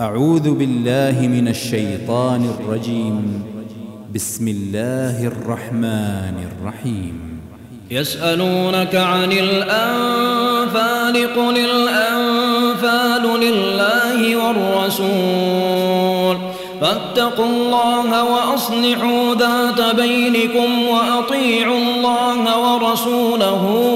أعوذ بالله من الشيطان الرجيم. بسم الله الرحمن الرحيم. يسألونك عن الأنفال قل الأنفال لله والرسول. فاتقوا الله وأصلحوا ذات بينكم وأطيعوا الله ورسوله.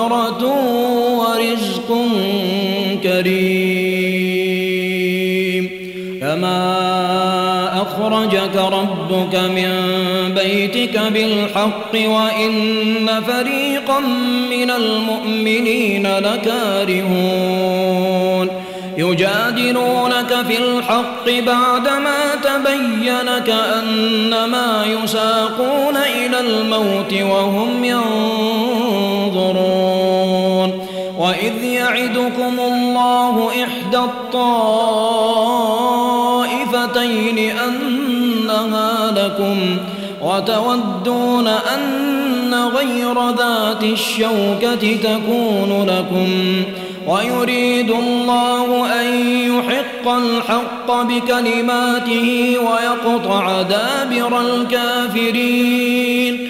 ومغفرة ورزق كريم. كما أخرجك ربك من بيتك بالحق وإن فريقا من المؤمنين لكارهون. يجادلونك في الحق بعدما تبين كأنما يساقون إلى الموت وهم ينظرون. يعدكم الله إحدى الطائفتين أنها لكم وتودون أن غير ذات الشوكة تكون لكم ويريد الله أن يحق الحق بكلماته ويقطع دابر الكافرين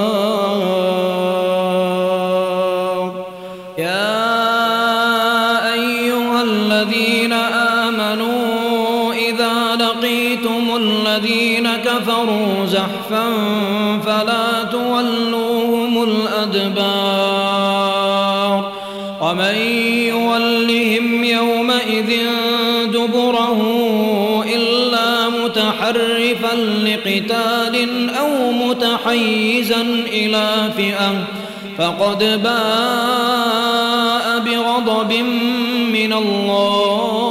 فلا تولوهم الأدبار. ومن يولهم يومئذ دبره إلا متحرفا لقتال أو متحيزا إلى فئة فقد باء بغضب من الله.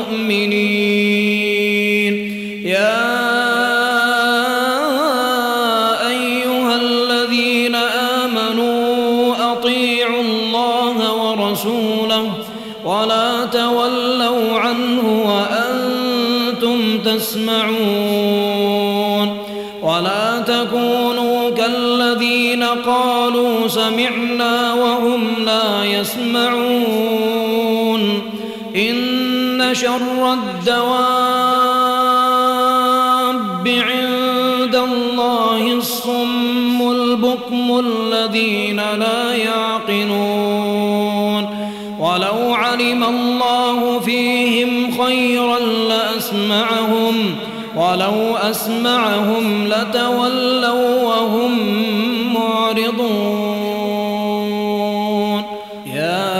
عنه وأنتم تسمعون. ولا تكونوا كالذين قالوا سمعنا وهم لا يسمعون. إن شر الدواب عند الله الصم البكم الذين لا لأسمعهم ولو أسمعهم لتولوا وهم معرضون. يا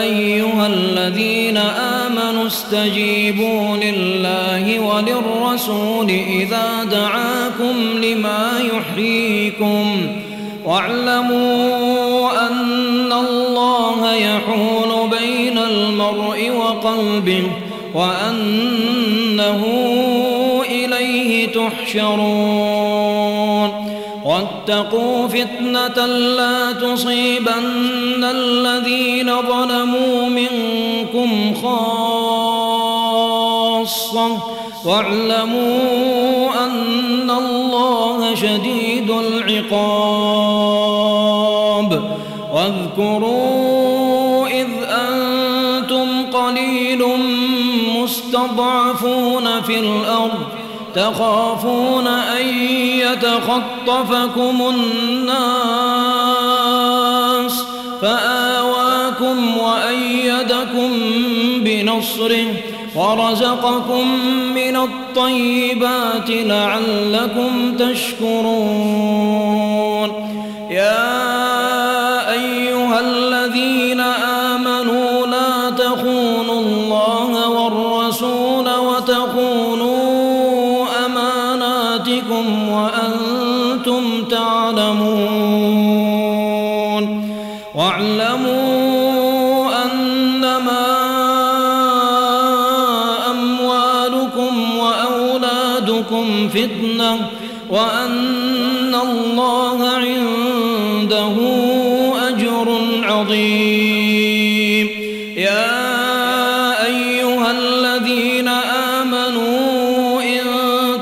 أيها الذين آمنوا استجيبوا لله وللرسول إذا دعاكم لما يحييكم واعلموا أن الله يحول بين المرء وقلبه وأنه إليه تحشرون. واتقوا فتنة لا تصيبن الذين ظلموا منكم خاصة. واعلموا أن الله شديد العقاب. واذكروا مستضعفون في الأرض تخافون أن يتخطفكم الناس فآواكم وأيدكم بنصره ورزقكم من الطيبات لعلكم تشكرون يا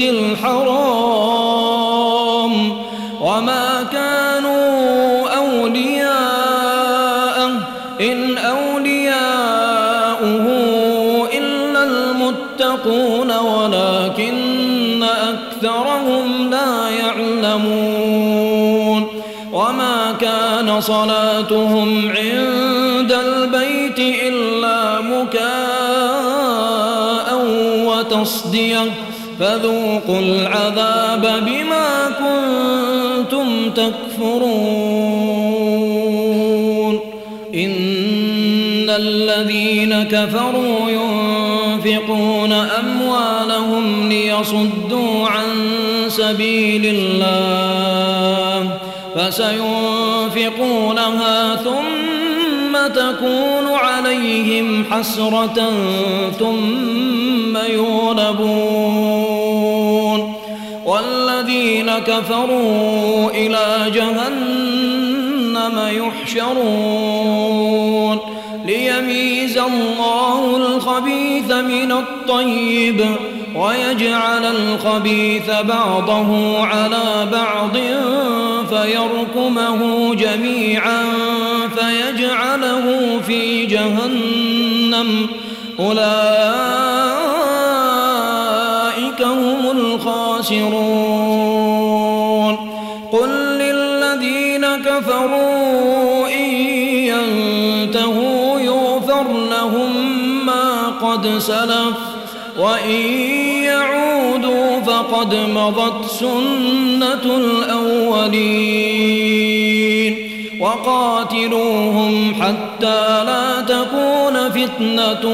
المسجد الحرام وما كانوا أولياء إن أولياؤه إلا المتقون ولكن أكثرهم لا يعلمون. وما كان صلاتهم عند البيت إلا مكاء وتصدية. فذوقوا العذاب بما كنتم تكفرون. إن الذين كفروا ينفقون أموالهم ليصدوا عن سبيل الله فسينفقونها ثم تكون عليهم حسرة ثم يغلبون. والذين كفروا إلى جهنم يحشرون. ليميز الله الخبيث من الطيب ويجعل الخبيث بعضه على بعض فيركمه جميعا فيجعله في جهنم. أولئك سلف وإن يعودوا فقد مضت سنة الأولين وقاتلوهم حتى لا تكون فتنة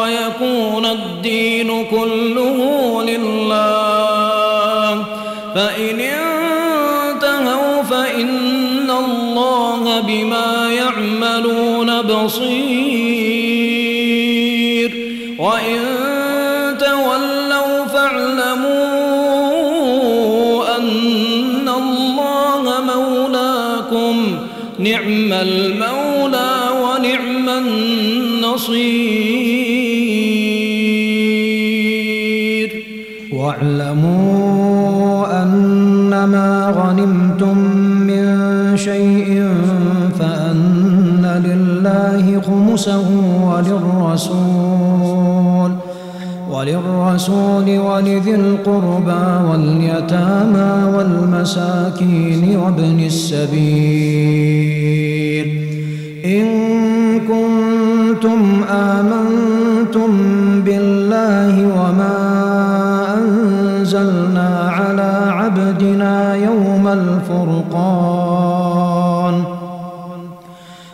ويكون الدين كله لله فإن شيء فأن لله خمسه وللرسول وللرسول ولذي القربى واليتامى والمساكين وابن السبيل. إن كنتم آمنتم بالله وما أنزلنا على عبدنا يوم الفرقان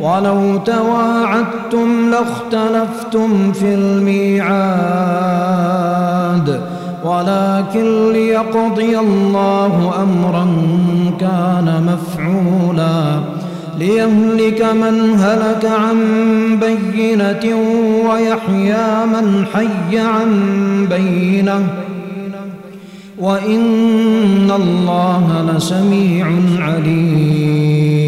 ولو تواعدتم لاختلفتم في الميعاد ولكن ليقضي الله أمرا كان مفعولا. ليهلك من هلك عن بينة ويحيى من حي عن بينة. وإن الله لسميع عليم.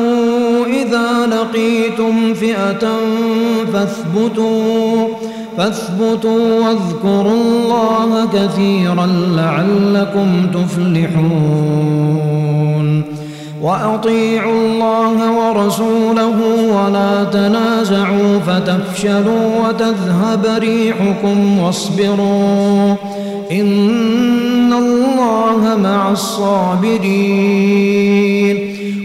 فئة فاثبتوا فاثبتوا واذكروا الله كثيرا لعلكم تفلحون. وأطيعوا الله ورسوله ولا تنازعوا فتفشلوا وتذهب ريحكم واصبروا. إن الله مع الصابرين.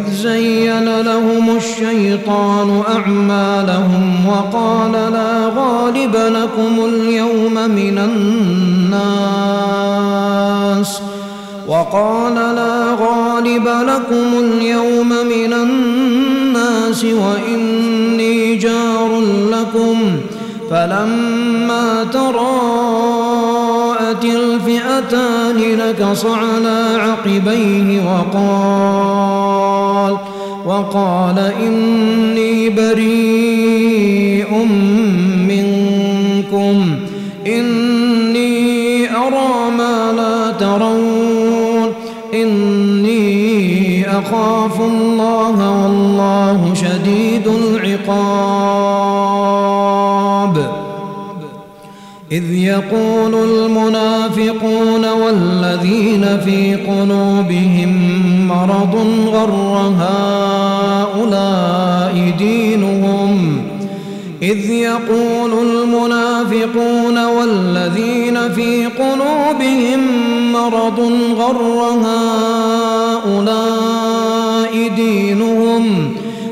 وإذ زين لهم الشيطان أعمالهم وقال لا غالب لكم اليوم من الناس وقال لا غالب لكم اليوم من الناس وإني جار لكم فلما تراءت الفئتان نكص على عقبيه وقال وقال إني بريء منكم إني أرى ما لا ترون إني أخاف الله والله شديد العقاب إذ يقول المنافقون والذين في قلوبهم مرض غر هؤلاء دينهم؟ إذ يقول المنافقون والذين في قلوبهم مرض غر هؤلاء دينهم؟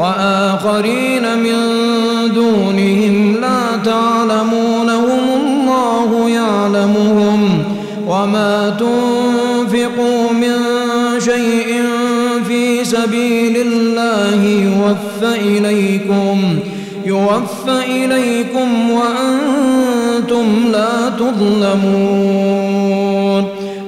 وآخرين من دونهم لا تعلمونهم الله يعلمهم وما تنفقوا من شيء في سبيل الله يوفى إليكم يوفى إليكم وأنتم لا تظلمون.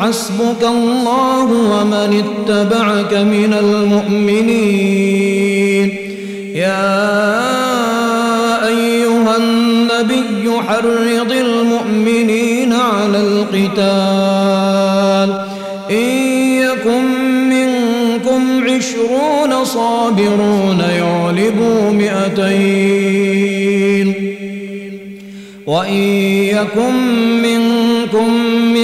حسبك الله ومن اتبعك من المؤمنين. يا أيها النبي حرض المؤمنين على القتال. إن يكن منكم عشرون صابرون يغلبوا مئتين. وإن يكن منكم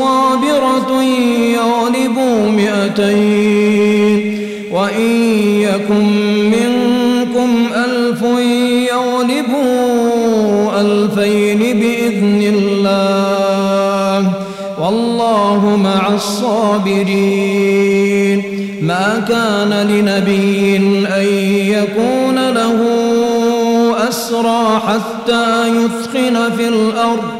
صابرة يغلبوا مئتين. وإن يكن منكم ألف يغلبوا ألفين بإذن الله. والله مع الصابرين. ما كان لنبي أن يكون له أسرى حتى يثخن في الأرض.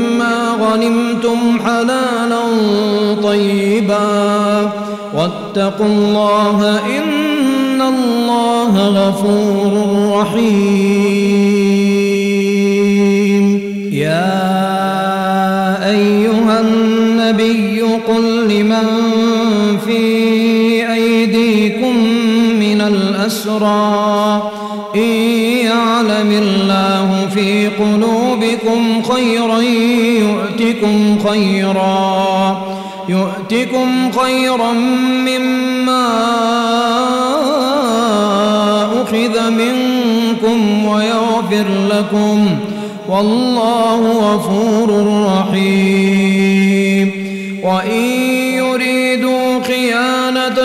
غنمتم حلالا طيبا واتقوا الله إن الله غفور رحيم. يا أيها النبي قل لمن في أيديكم من الأسرى إن يعلم الله في قلوبكم خيرا يؤتكم خيرا يؤتكم خيرا مما أخذ منكم ويغفر لكم. والله غفور رحيم. وإن يريدوا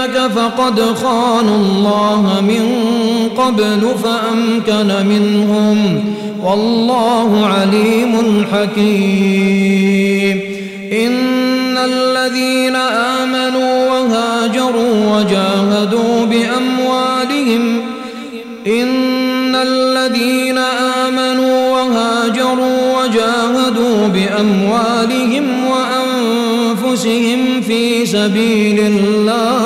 خيانتك فقد خانوا الله من قبل فأمكن منهم والله عليم حكيم. إن الذين آمنوا وهاجروا وجاهدوا بأموالهم إن الذين آمنوا وهاجروا وجاهدوا بأموالهم وأنفسهم في سبيل الله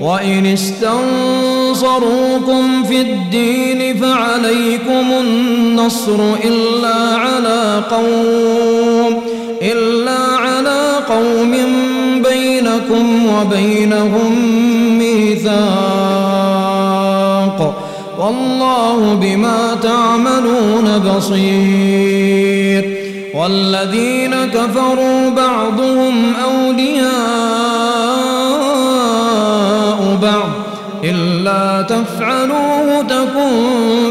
وإن استنصروكم في الدين فعليكم النصر إلا على قوم إلا على قوم بينكم وبينهم ميثاق. والله بما تعملون بصير. والذين كفروا بعضهم أولياء تفعلوه تكن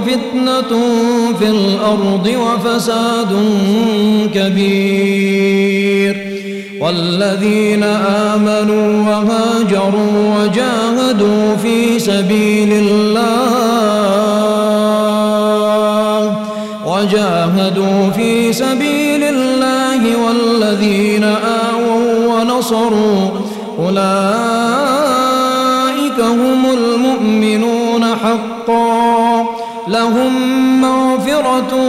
فتنة في الأرض وفساد كبير. والذين آمنوا وهاجروا وجاهدوا في سبيل الله وجاهدوا في سبيل الله والذين آووا ونصروا أولئك مغفرة